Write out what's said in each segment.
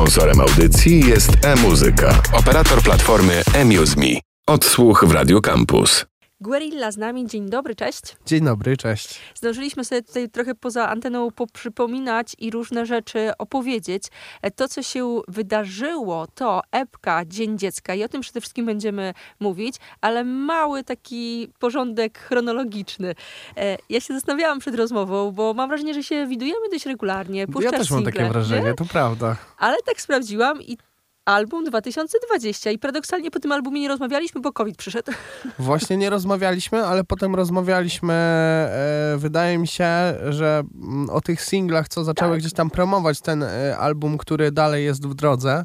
Sponsorem audycji jest e-muzyka, operator platformy eMuseMe. Odsłuch w Radio Campus. Guerilla z nami, dzień dobry, cześć. Dzień dobry, cześć. Zdążyliśmy sobie tutaj trochę poza anteną poprzypominać i różne rzeczy opowiedzieć. E, to, co się wydarzyło, to epka Dzień Dziecka i o tym przede wszystkim będziemy mówić, ale mały taki porządek chronologiczny. E, ja się zastanawiałam przed rozmową, bo mam wrażenie, że się widujemy dość regularnie. ja też mam takie wrażenie, nie? to prawda. Ale tak sprawdziłam i album 2020 i paradoksalnie po tym albumie nie rozmawialiśmy, bo COVID przyszedł. Właśnie nie rozmawialiśmy, ale potem rozmawialiśmy, e, wydaje mi się, że mm, o tych singlach, co zaczęły tak. gdzieś tam promować ten e, album, który dalej jest w drodze.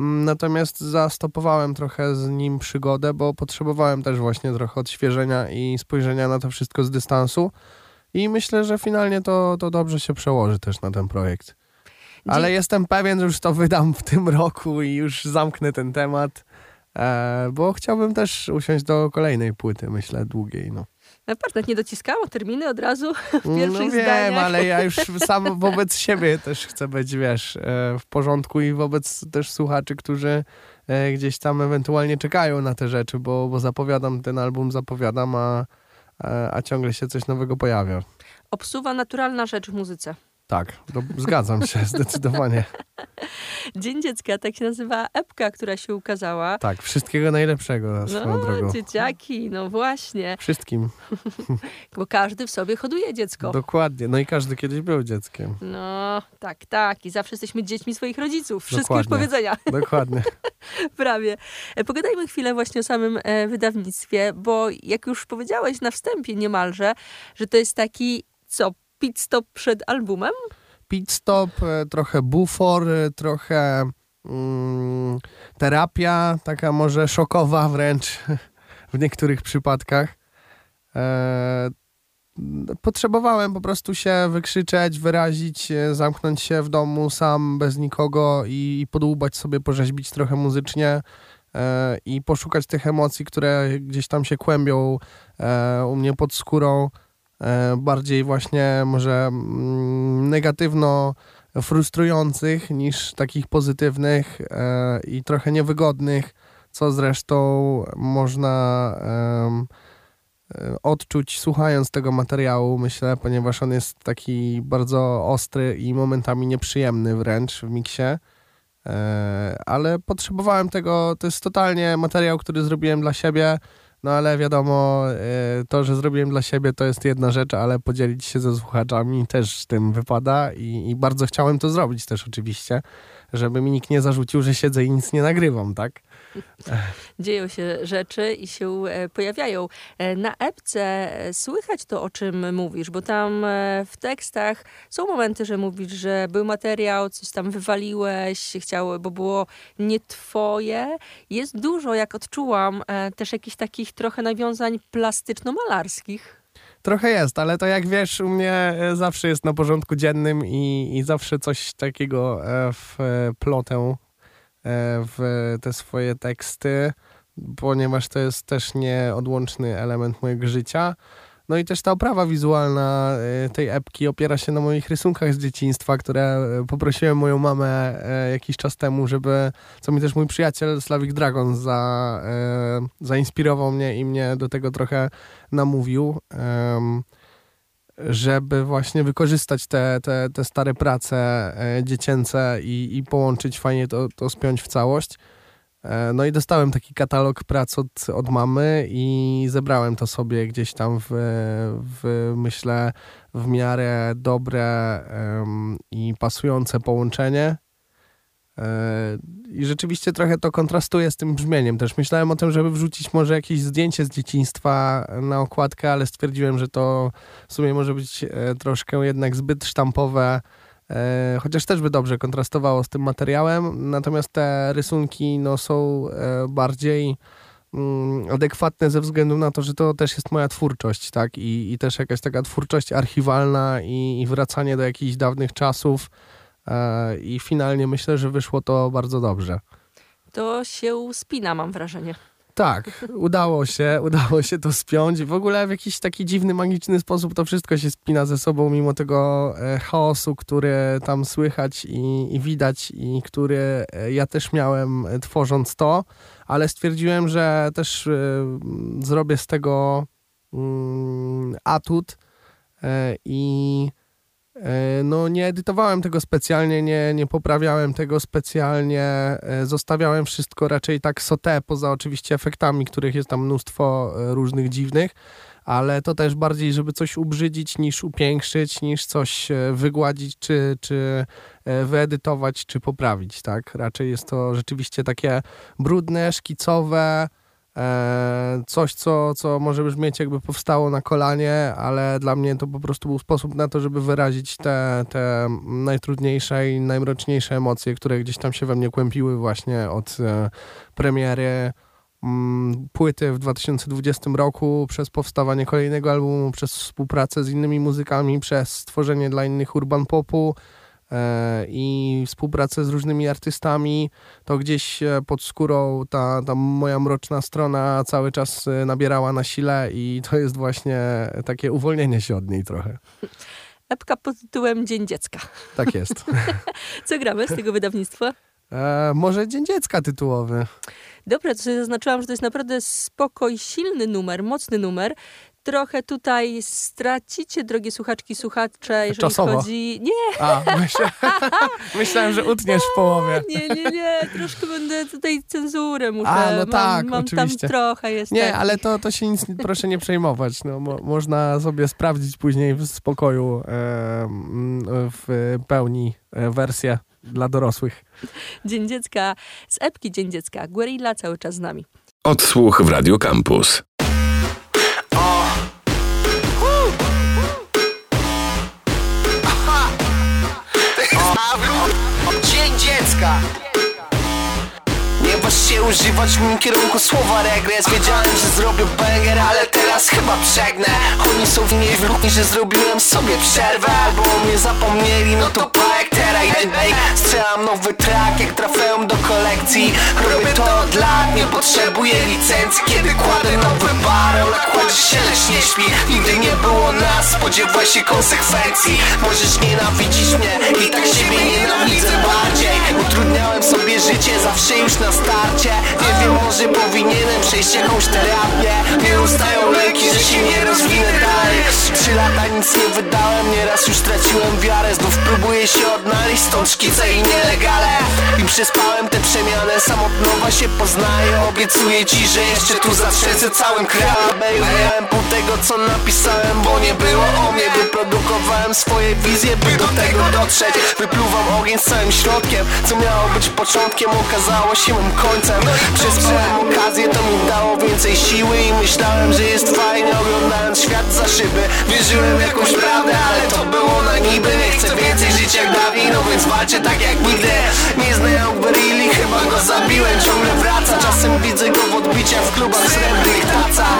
Mm, natomiast zastopowałem trochę z nim przygodę, bo potrzebowałem też właśnie trochę odświeżenia i spojrzenia na to wszystko z dystansu. I myślę, że finalnie to, to dobrze się przełoży też na ten projekt. Ale jestem pewien, że już to wydam w tym roku i już zamknę ten temat, e, bo chciałbym też usiąść do kolejnej płyty, myślę, długiej. No. Naprawdę nie dociskało terminy od razu w no pierwszych no wiem, zdaniach. ale ja już sam wobec siebie też chcę być, wiesz, e, w porządku i wobec też słuchaczy, którzy e, gdzieś tam ewentualnie czekają na te rzeczy, bo, bo zapowiadam ten album, zapowiadam, a, a ciągle się coś nowego pojawia. Obsuwa naturalna rzecz w muzyce. Tak, do, zgadzam się, zdecydowanie. Dzień Dziecka, tak się nazywa epka, która się ukazała. Tak, wszystkiego najlepszego na swoją no, drogą. dzieciaki, no właśnie. Wszystkim. Bo każdy w sobie hoduje dziecko. Dokładnie, no i każdy kiedyś był dzieckiem. No, tak, tak. I zawsze jesteśmy dziećmi swoich rodziców. Wszystkie Dokładnie. już powiedzenia. Dokładnie. Prawie. E, pogadajmy chwilę właśnie o samym e, wydawnictwie, bo jak już powiedziałeś na wstępie niemalże, że to jest taki, co pit stop przed albumem? Pit stop, e, trochę bufor, e, trochę mm, terapia, taka może szokowa wręcz w niektórych przypadkach. E, potrzebowałem po prostu się wykrzyczeć, wyrazić, zamknąć się w domu sam, bez nikogo i, i podłubać sobie, porzeźbić trochę muzycznie i poszukać tych emocji, które gdzieś tam się kłębią u mnie pod skórą. E, bardziej właśnie może mm, negatywno frustrujących niż takich pozytywnych e, i trochę niewygodnych, co zresztą można e, odczuć słuchając tego materiału, myślę, ponieważ on jest taki bardzo ostry i momentami nieprzyjemny wręcz w miksie. Ale potrzebowałem tego, to jest totalnie materiał, który zrobiłem dla siebie no ale wiadomo, y, to, że zrobiłem dla siebie, to jest jedna rzecz, ale podzielić się ze słuchaczami też tym wypada i, i bardzo chciałem to zrobić też oczywiście, żeby mi nikt nie zarzucił, że siedzę i nic nie nagrywam, tak? Dzieją się rzeczy i się e, pojawiają. E, na epce e, słychać to, o czym mówisz, bo tam w tekstach są momenty, że mówisz, że był materiał, coś tam wywaliłeś, chciały, bo było nie twoje. Jest dużo, jak odczułam, też jakichś takich trochę nawiązań plastyczno-malarskich. Trochę jest, ale to jak wiesz, u mnie zawsze jest na porządku dziennym i, i zawsze coś takiego w plotę w te swoje teksty, ponieważ to jest też nieodłączny element mojego życia. No i też ta oprawa wizualna e, tej epki opiera się na moich rysunkach z dzieciństwa, które e, poprosiłem moją mamę jakiś czas temu, żeby, co mi też mój przyjaciel Slavic Dragon za, zainspirował mnie i mnie do tego trochę namówił żeby właśnie wykorzystać te, te, te stare prace e, dziecięce i, i połączyć fajnie to, to spiąć w całość. E, no i dostałem taki katalog prac od, od mamy i zebrałem to sobie gdzieś tam w, w myślę, w miarę dobre um, i pasujące połączenie. E, I rzeczywiście trochę to kontrastuje z tym brzmieniem. Też myślałem o tym, żeby wrzucić może jakieś zdjęcie z dzieciństwa na okładkę, ale stwierdziłem, że to w sumie może być e, troszkę jednak zbyt sztampowe, e, chociaż też by dobrze kontrastowało z tym materiałem. Natomiast te rysunki no, są bardziej mm, adekwatne ze względu na to, że to też jest moja twórczość, tak? I, i też jakaś taka twórczość archiwalna i, i wracanie do jakichś dawnych czasów i finalnie myślę, że wyszło to bardzo dobrze. To się spina, mam wrażenie. Tak, udało się, udało się to spiąć. W ogóle w jakiś taki dziwny, magiczny sposób to wszystko się spina ze sobą, mimo tego e, chaosu, który tam słychać i, i widać i który e, ja też miałem e, tworząc to, ale stwierdziłem, że też zrobię z tego mm, atut i E, no nie edytowałem tego specjalnie, nie, nie poprawiałem tego specjalnie, e, zostawiałem wszystko raczej tak sote, poza oczywiście efektami, których jest tam mnóstwo e, różnych dziwnych, ale to też bardziej, żeby coś ubrzydzić niż upiększyć, niż coś wygładzić, czy, czy wyedytować, czy poprawić, tak? Raczej jest to rzeczywiście takie brudne, szkicowe, E, coś, co, co może brzmieć jakby powstało na kolanie, ale dla mnie to po prostu był sposób na to, żeby wyrazić te, te najtrudniejsze i najmroczniejsze emocje, które gdzieś tam się we mnie kłębiły właśnie od e, premiery mm, płyty w 2020 roku, przez powstawanie kolejnego albumu, przez współpracę z innymi muzykami, przez stworzenie dla innych urban popu, E, i współpracę z różnymi artystami, to gdzieś e, pod skórą ta, ta moja mroczna strona cały czas e, nabierała na sile i to jest właśnie takie uwolnienie się od niej trochę. Epka pod tytułem Dzień Dziecka. Tak jest. Co gramy z tego wydawnictwa? E, może Dzień Dziecka tytułowy. Dobra, to sobie zaznaczyłam, że to jest naprawdę spokoj, silny numer, mocny numer trochę tutaj stracicie, drogie słuchaczki, słuchacze, jeżeli Czasowo. chodzi... Nie! A, myślę, myślałem, że utniesz w połowie. Nie, nie, nie, troszkę będę tutaj cenzurę muszę. A, no mam, tak, mam oczywiście. tam trochę jest Nie, takich. ale to, to się nic, proszę nie przejmować. No, mo, można sobie sprawdzić później w spokoju e, w pełni e, wersję dla dorosłych. Dzień Dziecka z epki Dzień Dziecka. Guerilla cały czas z nami. Odsłuch w Radio Campus. Nie waż się używać w moim kierunku słowa regres. Wiedziałem, że zrobię banger, ale teraz chyba przegnę. Oni są w niej wrócni, że zrobiłem sobie przerwę. Albo mnie zapomnieli, no to pajek teraz Strzelam nowy track jak trafiłem do kolekcji. Robię to od lat, nie potrzebuję licencji. Kiedy kładę nowy barel, nakładzisz się, lecz nie śpi. Nigdy nie było nas, spodziewaj się konsekwencji. Możesz nienawidzić mnie i tak siebie nienawidzę bardziej. Utrudniałem sobie życie zawsze już na starcie. Nie wiem, może powinienem przejść jakąś terapię. Nie ustają leki, że się nie rozwinę dalej. Trzy lata nic nie wydałem, nieraz już straciłem wiarę. Znów próbuję się odnaleźć, stąd szkice i nielegale. I przespałem tę przemianę, sam od nowa się poznaję. Obiecuję ci, że jeszcze tu zatrzecę całym krajem Miałem pół tego co napisałem, bo nie było o mnie Wyprodukowałem swoje wizje, by do tego dotrzeć. Wypluwam ogień z całym środkiem, co miało być początkiem Okazało się mym końcem. Przespałem okazję, to mi dało więcej siły I myślałem, że jest fajnie oglądając świat za szyby. Wierzyłem w jakąś prawdę, ale to było na niby. Nie chcę więcej żyć jak dawniej, no więc walczę tak jak nigdy. Nie znają Berilli, chyba go zabiłem. Ciągle wraca, czasem widzę go w odbiciach w klubach srebrnych tacach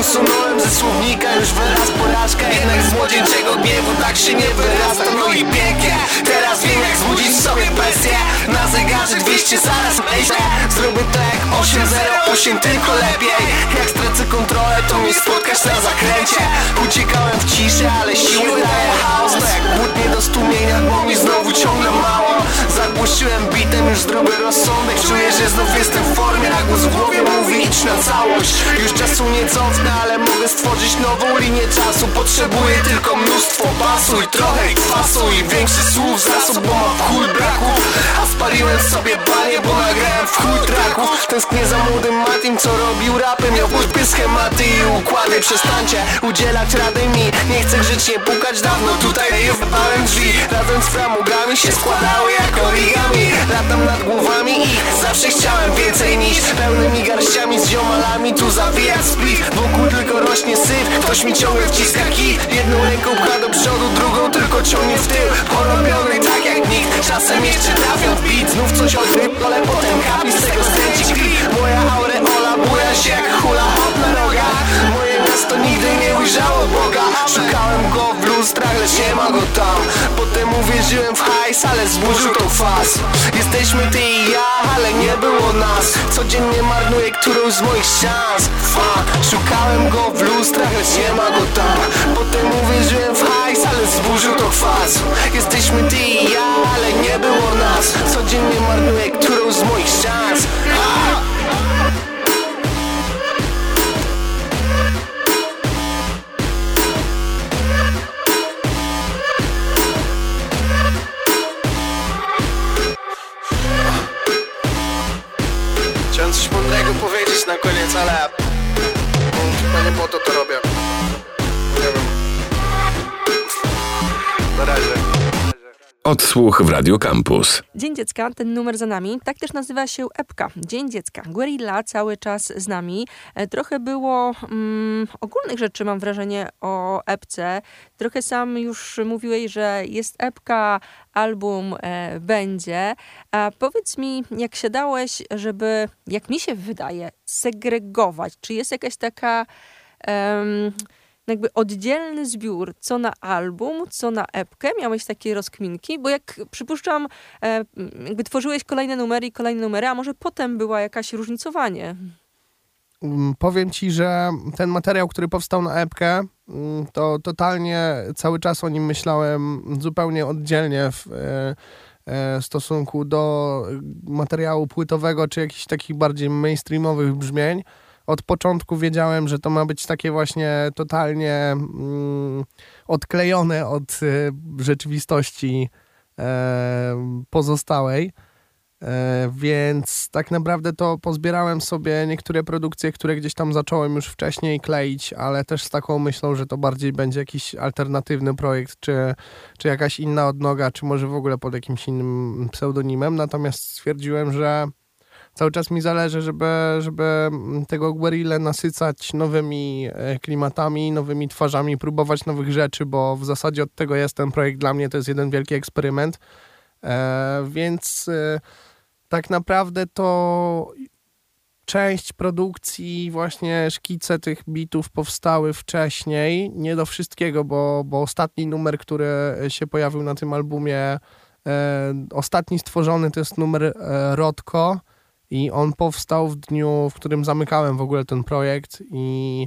Usunąłem ze słownika już wyraz porażka Jednak z młodzieńczego gniewu tak się nie wyrasta. No i pięknie, teraz wiem jak zbudzić w sobie bestię Na zegarze 200 zaraz myślę Zrobię to jak 808, tylko lepiej. Jak stracę kontrolę, to mnie spotkasz na zakręcie. Uciekałem w ciszę, ale siły daje chaos. To jak głód nie do stłumienia, bo mi znowu ciągle mało. Zagłuszyłem bitem już zdrowy rozsądek. Czuję, że znów jestem w formie, a głos w głowie mówi idź na całość. Już czasu nie cofnę, ale mogę stworzyć nową linię czasu. Potrzebuję tylko mnóstwo basu i trochę kwasu I większy słów zasób, bo mam w chuj braków A spaliłem sobie banie, bo nagrałem w chuj traków Tęsknię za młodym Matim, co robił rapy. Miał głupie schematy i układy. Przestańcie udzielać rady mi. Nie chcę grzecznie pukać dawno. Tutaj jebałem drzwi. Razem z framugami się składały jak origami. Latam nad głowami i zawsze chciałem więcej niż Pełnymi garściami z ziomalami. Tu zawijać split. Wokół tylko rośnie syf. Ktoś mi ciągle wciska kij Jedną ręką pcha do przodu Drugą tylko ciągnie w tył. Porobiony tak jak nikt Czasem jeszcze trafią w beat. Znów coś odryb, ale potem kapi z tego skręci klip Moja aureola buja się jak hula hop na rogach. Moje miasto nigdy nie ujrzało Boga. Szukałem go w lustrach, lecz nie ma go tam. Potem uwierzyłem w hajs, ale zburzył to faz Jesteśmy ty i ja, ale nie było nas. Codziennie marnuję którąś z moich szans. Fuck, szukałem go w lustrach, lecz nie ma go tam. Potem uwierzyłem w hajs, ale zburzył to kwas Jesteśmy ty i ja, ale nie było nas. Codziennie marnuję którąś z moich szans. Ha! Powiedzieć na koniec, ale chyba nie po to to robię. Odsłuch w Radio Campus. Dzień Dziecka, ten numer za nami, tak też nazywa się epka. Dzień Dziecka. Guerilla cały czas z nami. E, Trochę było mm, ogólnych rzeczy, mam wrażenie, o epce. Trochę sam już mówiłeś, że jest epka, album e, będzie. A powiedz mi, jak się dałeś, żeby, jak mi się wydaje, segregować? Czy jest jakaś taka... jakby oddzielny zbiór, co na album, co na epkę. Miałeś takie rozkminki, bo jak przypuszczam, e, jakby tworzyłeś kolejne numery i kolejne numery, a może potem była jakaś różnicowanie. Mm, Powiem ci, że ten materiał, który powstał na epkę, mm, to totalnie cały czas o nim myślałem zupełnie oddzielnie w e, e, stosunku do materiału płytowego czy jakichś takich bardziej mainstreamowych brzmień. Od początku wiedziałem, że to ma być takie właśnie totalnie mm, odklejone od e, rzeczywistości e, pozostałej. E, więc tak naprawdę to pozbierałem sobie niektóre produkcje, które gdzieś tam zacząłem już wcześniej kleić, ale też z taką myślą, że to bardziej będzie jakiś alternatywny projekt, czy, czy jakaś inna odnoga, czy może w ogóle pod jakimś innym pseudonimem. Natomiast stwierdziłem, że cały czas mi zależy, żeby, żeby tego Guerrilla nasycać nowymi e, klimatami, nowymi twarzami, próbować nowych rzeczy, bo w zasadzie od tego jest ten projekt dla mnie, to jest jeden wielki eksperyment. E, więc e, tak naprawdę to część produkcji, właśnie szkice tych bitów powstały wcześniej. Nie do wszystkiego, bo, bo ostatni numer, który się pojawił na tym albumie, e, ostatni stworzony to jest numer e, Rodko i on powstał w dniu, w którym zamykałem w ogóle ten projekt i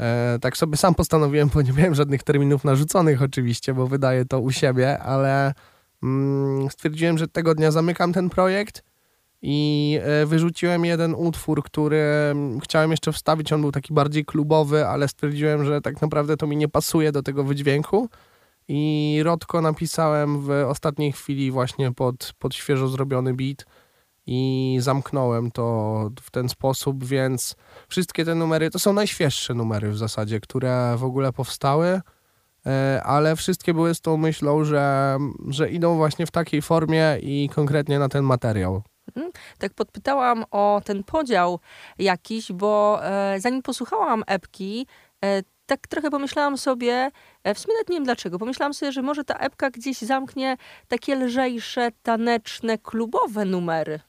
e, tak sobie sam postanowiłem, bo nie miałem żadnych terminów narzuconych oczywiście, bo wydaję to u siebie, ale mm, stwierdziłem, że tego dnia zamykam ten projekt i e, wyrzuciłem jeden utwór, który mm, chciałem jeszcze wstawić. On był taki bardziej klubowy, ale stwierdziłem, że tak naprawdę to mi nie pasuje do tego wydźwięku. I Rodko napisałem w ostatniej chwili właśnie pod, pod świeżo zrobiony beat i zamknąłem to w ten sposób, więc wszystkie te numery to są najświeższe numery w zasadzie, które w ogóle powstały, e, ale wszystkie były z tą myślą, że, że idą właśnie w takiej formie i konkretnie na ten materiał. Tak podpytałam o ten podział jakiś, bo e, zanim posłuchałam epki, e, tak trochę pomyślałam sobie, w sumie nawet nie wiem dlaczego, pomyślałam sobie, że może ta epka gdzieś zamknie takie lżejsze, taneczne, klubowe numery.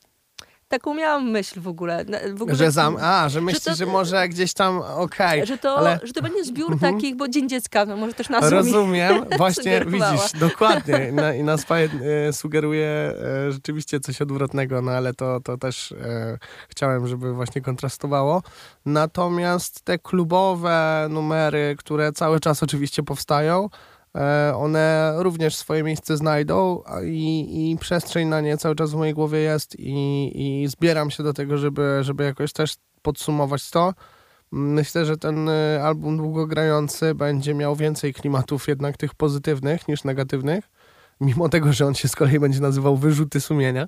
Taką miałam myśl w ogóle. W ogóle Że zam, a, że myślisz, to- że może gdzieś tam, okej, że to, ale- że to będzie zbiór Mhm. takich, bo Dzień Dziecka, no może też mi rozumiem, właśnie widzisz, dokładnie, na, i na swoje e, sugeruje e, rzeczywiście coś odwrotnego, no ale to, to też e, chciałem, żeby właśnie kontrastowało. Natomiast te klubowe numery, które cały czas oczywiście powstają, one również swoje miejsce znajdą i, i przestrzeń na nie cały czas w mojej głowie jest i, i zbieram się do tego, żeby, żeby jakoś też podsumować to. Myślę, że ten y, album długogrający będzie miał więcej klimatów jednak tych pozytywnych niż negatywnych. Mimo tego, że on się z kolei będzie nazywał Wyrzuty sumienia.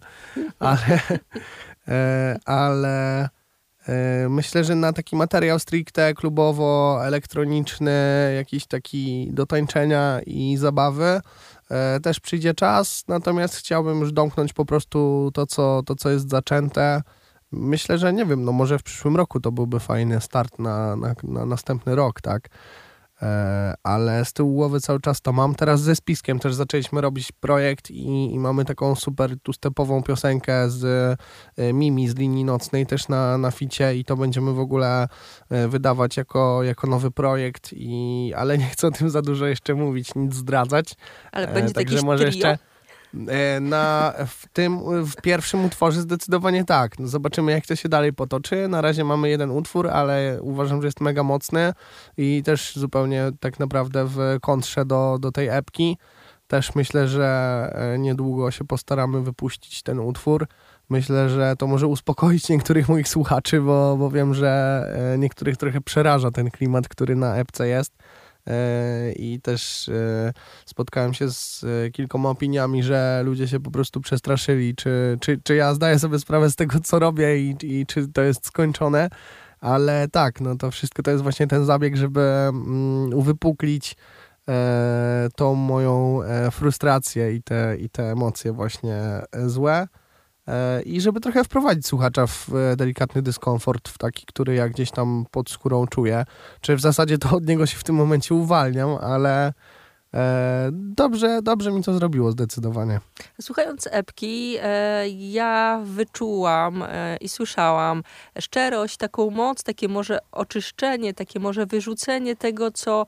Ale, e, ale e, myślę, że na taki materiał stricte klubowo-elektroniczny, jakiś taki do tańczenia i zabawy e, też przyjdzie czas. Natomiast chciałbym już domknąć po prostu to, co, to, co jest zaczęte. Myślę, że nie wiem, no może w przyszłym roku to byłby fajny start na, na, na następny rok, tak? E, ale z tyłu głowy cały czas to mam. Teraz ze Spiskiem też zaczęliśmy robić projekt i, i mamy taką super two-stepową piosenkę z e, Mimi z linii nocnej też na, na ficie i to będziemy w ogóle e, wydawać jako, jako nowy projekt, i, ale nie chcę o tym za dużo jeszcze mówić, nic zdradzać. Ale będzie Także może trio? jeszcze Na, w tym, w pierwszym utworze zdecydowanie tak. No zobaczymy, jak to się dalej potoczy. Na razie mamy jeden utwór, ale uważam, że jest mega mocny i też zupełnie tak naprawdę w kontrze do, do tej epki. Też myślę, że e, niedługo się postaramy wypuścić ten utwór. Myślę, że to może uspokoić niektórych moich słuchaczy, bo, bo wiem, że e, niektórych trochę przeraża ten klimat, który na epce jest. E, I też e, spotkałem się z e, kilkoma opiniami, że ludzie się po prostu przestraszyli, czy, czy, czy ja zdaję sobie sprawę z tego, co robię i, i czy to jest skończone. Ale tak, no to wszystko to jest właśnie ten zabieg, żeby mm, uwypuklić tą moją frustrację i te, i te emocje właśnie złe. E, I żeby trochę wprowadzić słuchacza w e, delikatny dyskomfort, w taki, który ja gdzieś tam pod skórą czuję. Czy w zasadzie to od niego się w tym momencie uwalniam, ale e, dobrze, dobrze mi to zrobiło zdecydowanie. Słuchając epki, ja wyczułam i słyszałam szczerość, taką moc, takie może oczyszczenie, takie może wyrzucenie tego, co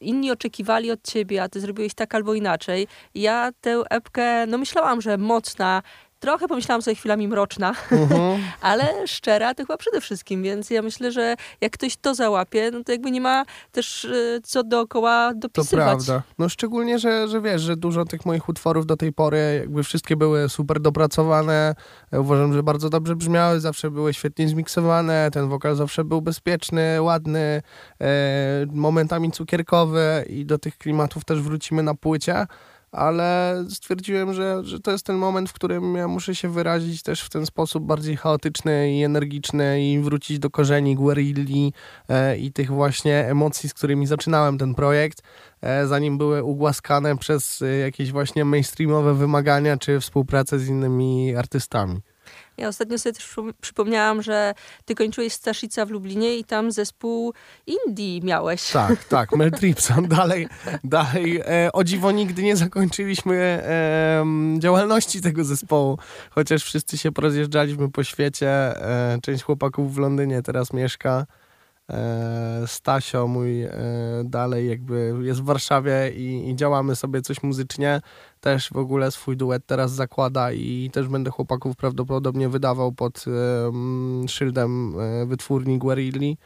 inni oczekiwali od ciebie, a ty zrobiłeś tak albo inaczej. Ja tę epkę, no myślałam, że mocna, trochę pomyślałam sobie chwilami mroczna, Mhm. ale szczera to chyba przede wszystkim, więc ja myślę, że jak ktoś to załapie, no to jakby nie ma też e, co dookoła To dopisywać. prawda. No szczególnie, że, że wiesz, że dużo tych moich utworów do tej pory jakby wszystkie były super dopracowane. Uważam, że bardzo dobrze brzmiały, zawsze były świetnie zmiksowane, ten wokal zawsze był bezpieczny, ładny, e, momentami cukierkowy i do tych klimatów też wrócimy na płycie. Ale stwierdziłem, że, że to jest ten moment, w którym ja muszę się wyrazić też w ten sposób bardziej chaotyczny i energiczny i wrócić do korzeni guerilli e, i tych właśnie emocji, z którymi zaczynałem ten projekt e, zanim były ugłaskane przez e, jakieś właśnie mainstreamowe wymagania czy współpracę z innymi artystami. Ja ostatnio sobie też przypom- przypomniałam, że ty kończyłeś Staszica w Lublinie i tam zespół indie miałeś. Tak, tak, Mel Tripson. Dalej, dalej e, o dziwo nigdy nie zakończyliśmy e, działalności tego zespołu, chociaż wszyscy się porozjeżdżaliśmy po świecie. E, część chłopaków w Londynie teraz mieszka. E, Stasio mój e, dalej jakby jest w Warszawie i, i działamy sobie coś muzycznie. Też w ogóle swój duet teraz zakłada i też będę chłopaków prawdopodobnie wydawał pod e, m, szyldem wytwórni Guerilli.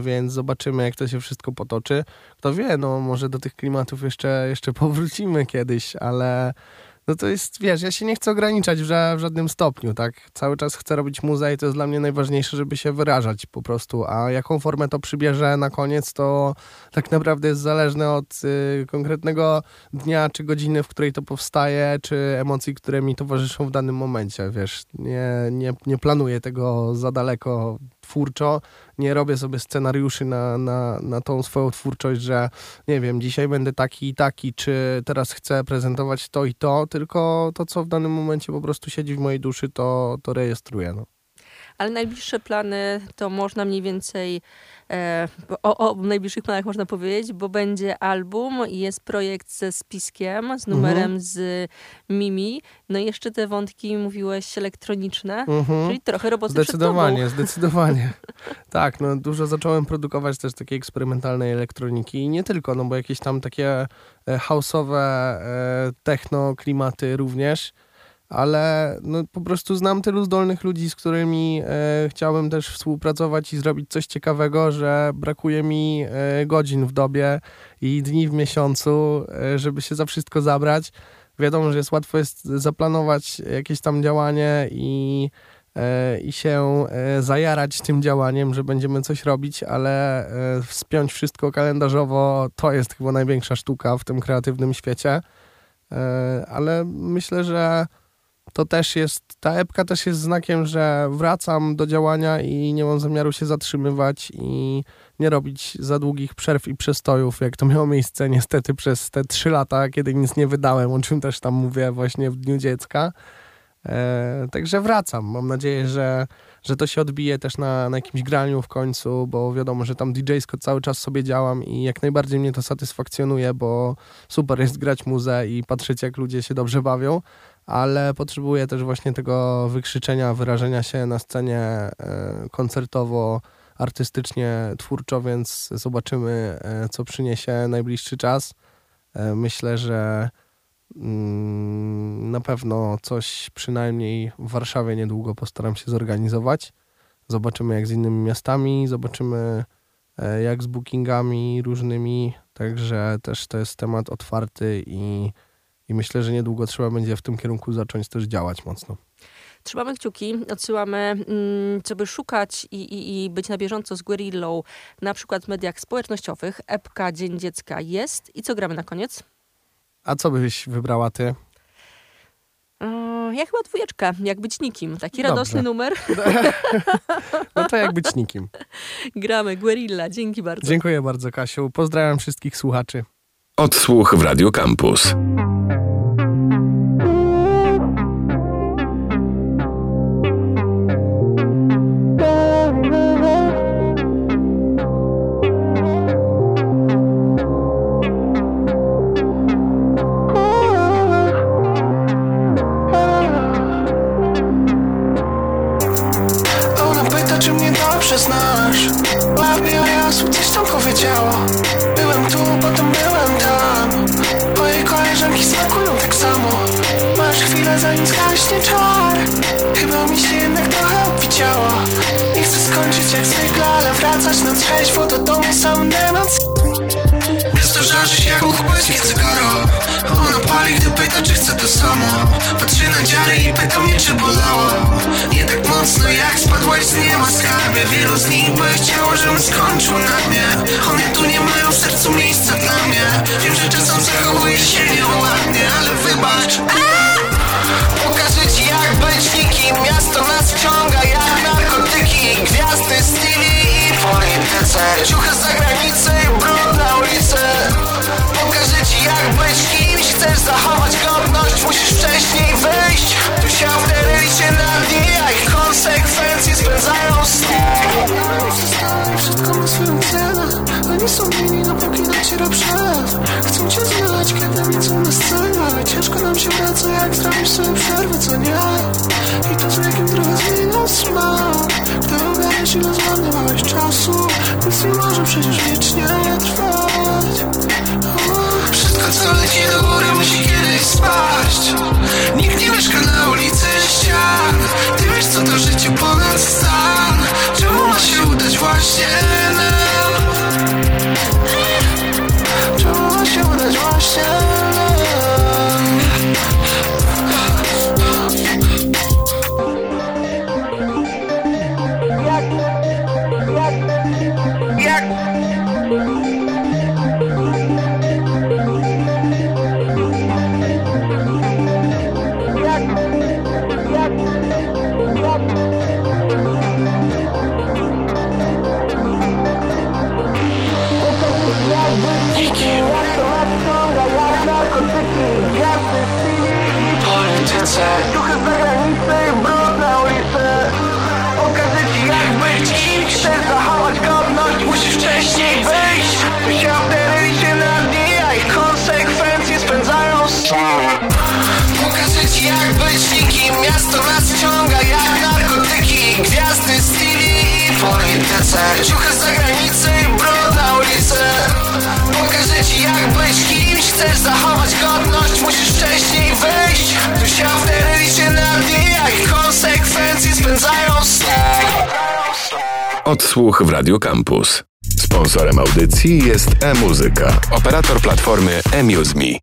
Więc zobaczymy, jak to się wszystko potoczy. Kto wie, no może do tych klimatów jeszcze, jeszcze powrócimy kiedyś, ale no to jest, wiesz, ja się nie chcę ograniczać w, ża- w żadnym stopniu, tak? Cały czas chcę robić muzę i to jest dla mnie najważniejsze, żeby się wyrażać po prostu, a jaką formę to przybierze na koniec, to tak naprawdę jest zależne od y, konkretnego dnia czy godziny, w której to powstaje, czy emocji, które mi towarzyszą w danym momencie, wiesz. Nie, nie, nie planuję tego za daleko twórczo, nie robię sobie scenariuszy na, na, na tą swoją twórczość, że nie wiem, dzisiaj będę taki i taki, czy teraz chcę prezentować to i to, tylko to, co w danym momencie po prostu siedzi w mojej duszy, to, to rejestruję. No. Ale najbliższe plany to można mniej więcej e, o, o najbliższych planach można powiedzieć, bo będzie album i jest projekt ze spiskiem, z numerem z Mimi. No i jeszcze te wątki mówiłeś elektroniczne, Mhm. czyli trochę roboty Zdecydowanie, zdecydowanie. tak, no dużo zacząłem produkować też takiej eksperymentalnej elektroniki i nie tylko, no bo jakieś tam takie e, house'owe e, techno klimaty również, ale no po prostu znam tylu zdolnych ludzi, z którymi e, chciałbym też współpracować i zrobić coś ciekawego, że brakuje mi e, godzin w dobie i dni w miesiącu, e, żeby się za wszystko zabrać. Wiadomo, że jest łatwo jest zaplanować jakieś tam działanie i e, i się e, zajarać tym działaniem, że będziemy coś robić, ale e, wspiąć wszystko kalendarzowo to jest chyba największa sztuka w tym kreatywnym świecie. Ale myślę, że to też jest, ta epka też jest znakiem, że wracam do działania i nie mam zamiaru się zatrzymywać i nie robić za długich przerw i przestojów, jak to miało miejsce niestety przez te trzy lata, kiedy nic nie wydałem, o czym też tam mówię właśnie w Dniu Dziecka. E, także wracam. Mam nadzieję, że, że to się odbije też na, na jakimś graniu w końcu, bo wiadomo, że tam DJ-sko cały czas sobie działam i jak najbardziej mnie to satysfakcjonuje, bo super jest grać muzę i patrzeć, jak ludzie się dobrze bawią, ale potrzebuję też właśnie tego wykrzyczenia, wyrażenia się na scenie e, koncertowo, artystycznie, twórczo, więc zobaczymy, e, co przyniesie najbliższy czas. E, myślę, że Mm, Na pewno coś przynajmniej w Warszawie niedługo postaram się zorganizować. Zobaczymy jak z innymi miastami, zobaczymy jak z bookingami różnymi. Także też to jest temat otwarty i, i myślę, że niedługo trzeba będzie w tym kierunku zacząć też działać mocno. Trzymamy kciuki, odsyłamy, mm, żeby szukać i, i, i być na bieżąco z Guerillą, na przykład w mediach społecznościowych. Epka Dzień Dziecka jest. I co gramy na koniec? A co byś wybrała ty? Ja chyba dwójeczka, jak być nikim. Taki Dobrze. radosny numer. No to jak być nikim. Gramy Guerilla. Dzięki bardzo. Dziękuję bardzo Kasiu. Pozdrawiam wszystkich słuchaczy. Odsłuch w Radio Campus. Ona pyta, czy mnie dobrze znasz jasło, coś tam powiedziała Byłem tu, potem byłem tam. Moje koleżanki smakują tak samo. Masz chwilę, zanim zgaśnie czar. Chyba mi się jednak trochę obwidziała Nie chcę skończyć jak zwykle, ale wracać na trzeźwo Do domu sam demons Miasto żarzy się jak uchłyskie cygaro Ona pali, gdy pyta, czy chce to samo. Patrzy na dziary i pyta mnie, czy bolało. Nie tak mocno jak spadłaś z nieba skarbie. Wielu z nich by chciało, żebym skończył na mnie One tu nie mają w sercu miejsca dla mnie. Wiem, że czasem zachowuję się nieładnie, ale wybacz zachować godność Musisz wcześniej wyjść. Tu się wtedy się na dni A ich konsekwencje spędzają sny Wszystko ma swoją cenę Oni są mili dopóki dociera przelew Chcą cię znać, kiedy widzą na Ale ciężko nam się wraca, jak zrobisz sobie przerwę, co nie? I to z wiekiem trochę zmienia smak. Gdy ogarniesz ile zmarnowałeś czasu Nic nie może przecież wiecznie trwać O, Wszystko co leci do góry musi kiedyś spaść polityce Duchy z zagranicy, brud na ulicy. Pokażę ci jak być. kimś Chcesz zachować godność, musisz wcześniej wyjść. Świat ryj się na dni, a ich konsekwencje spędzają sam Pokażę ci jak być. Nikim Miasto nas wciąga jak narkotyki. Gwiazdy, styli i polityce. Ciuchy z zagranicy, brud na ulicy. Pokażę ci jak być kimś Chcesz zachować godność, musisz wcześniej wyjść Tu się wtedy się na dni, ich konsekwencje spędzają sny Odsłuch w Radio Campus. Sponsorem audycji jest e-muzyka, operator platformy eMuseMe.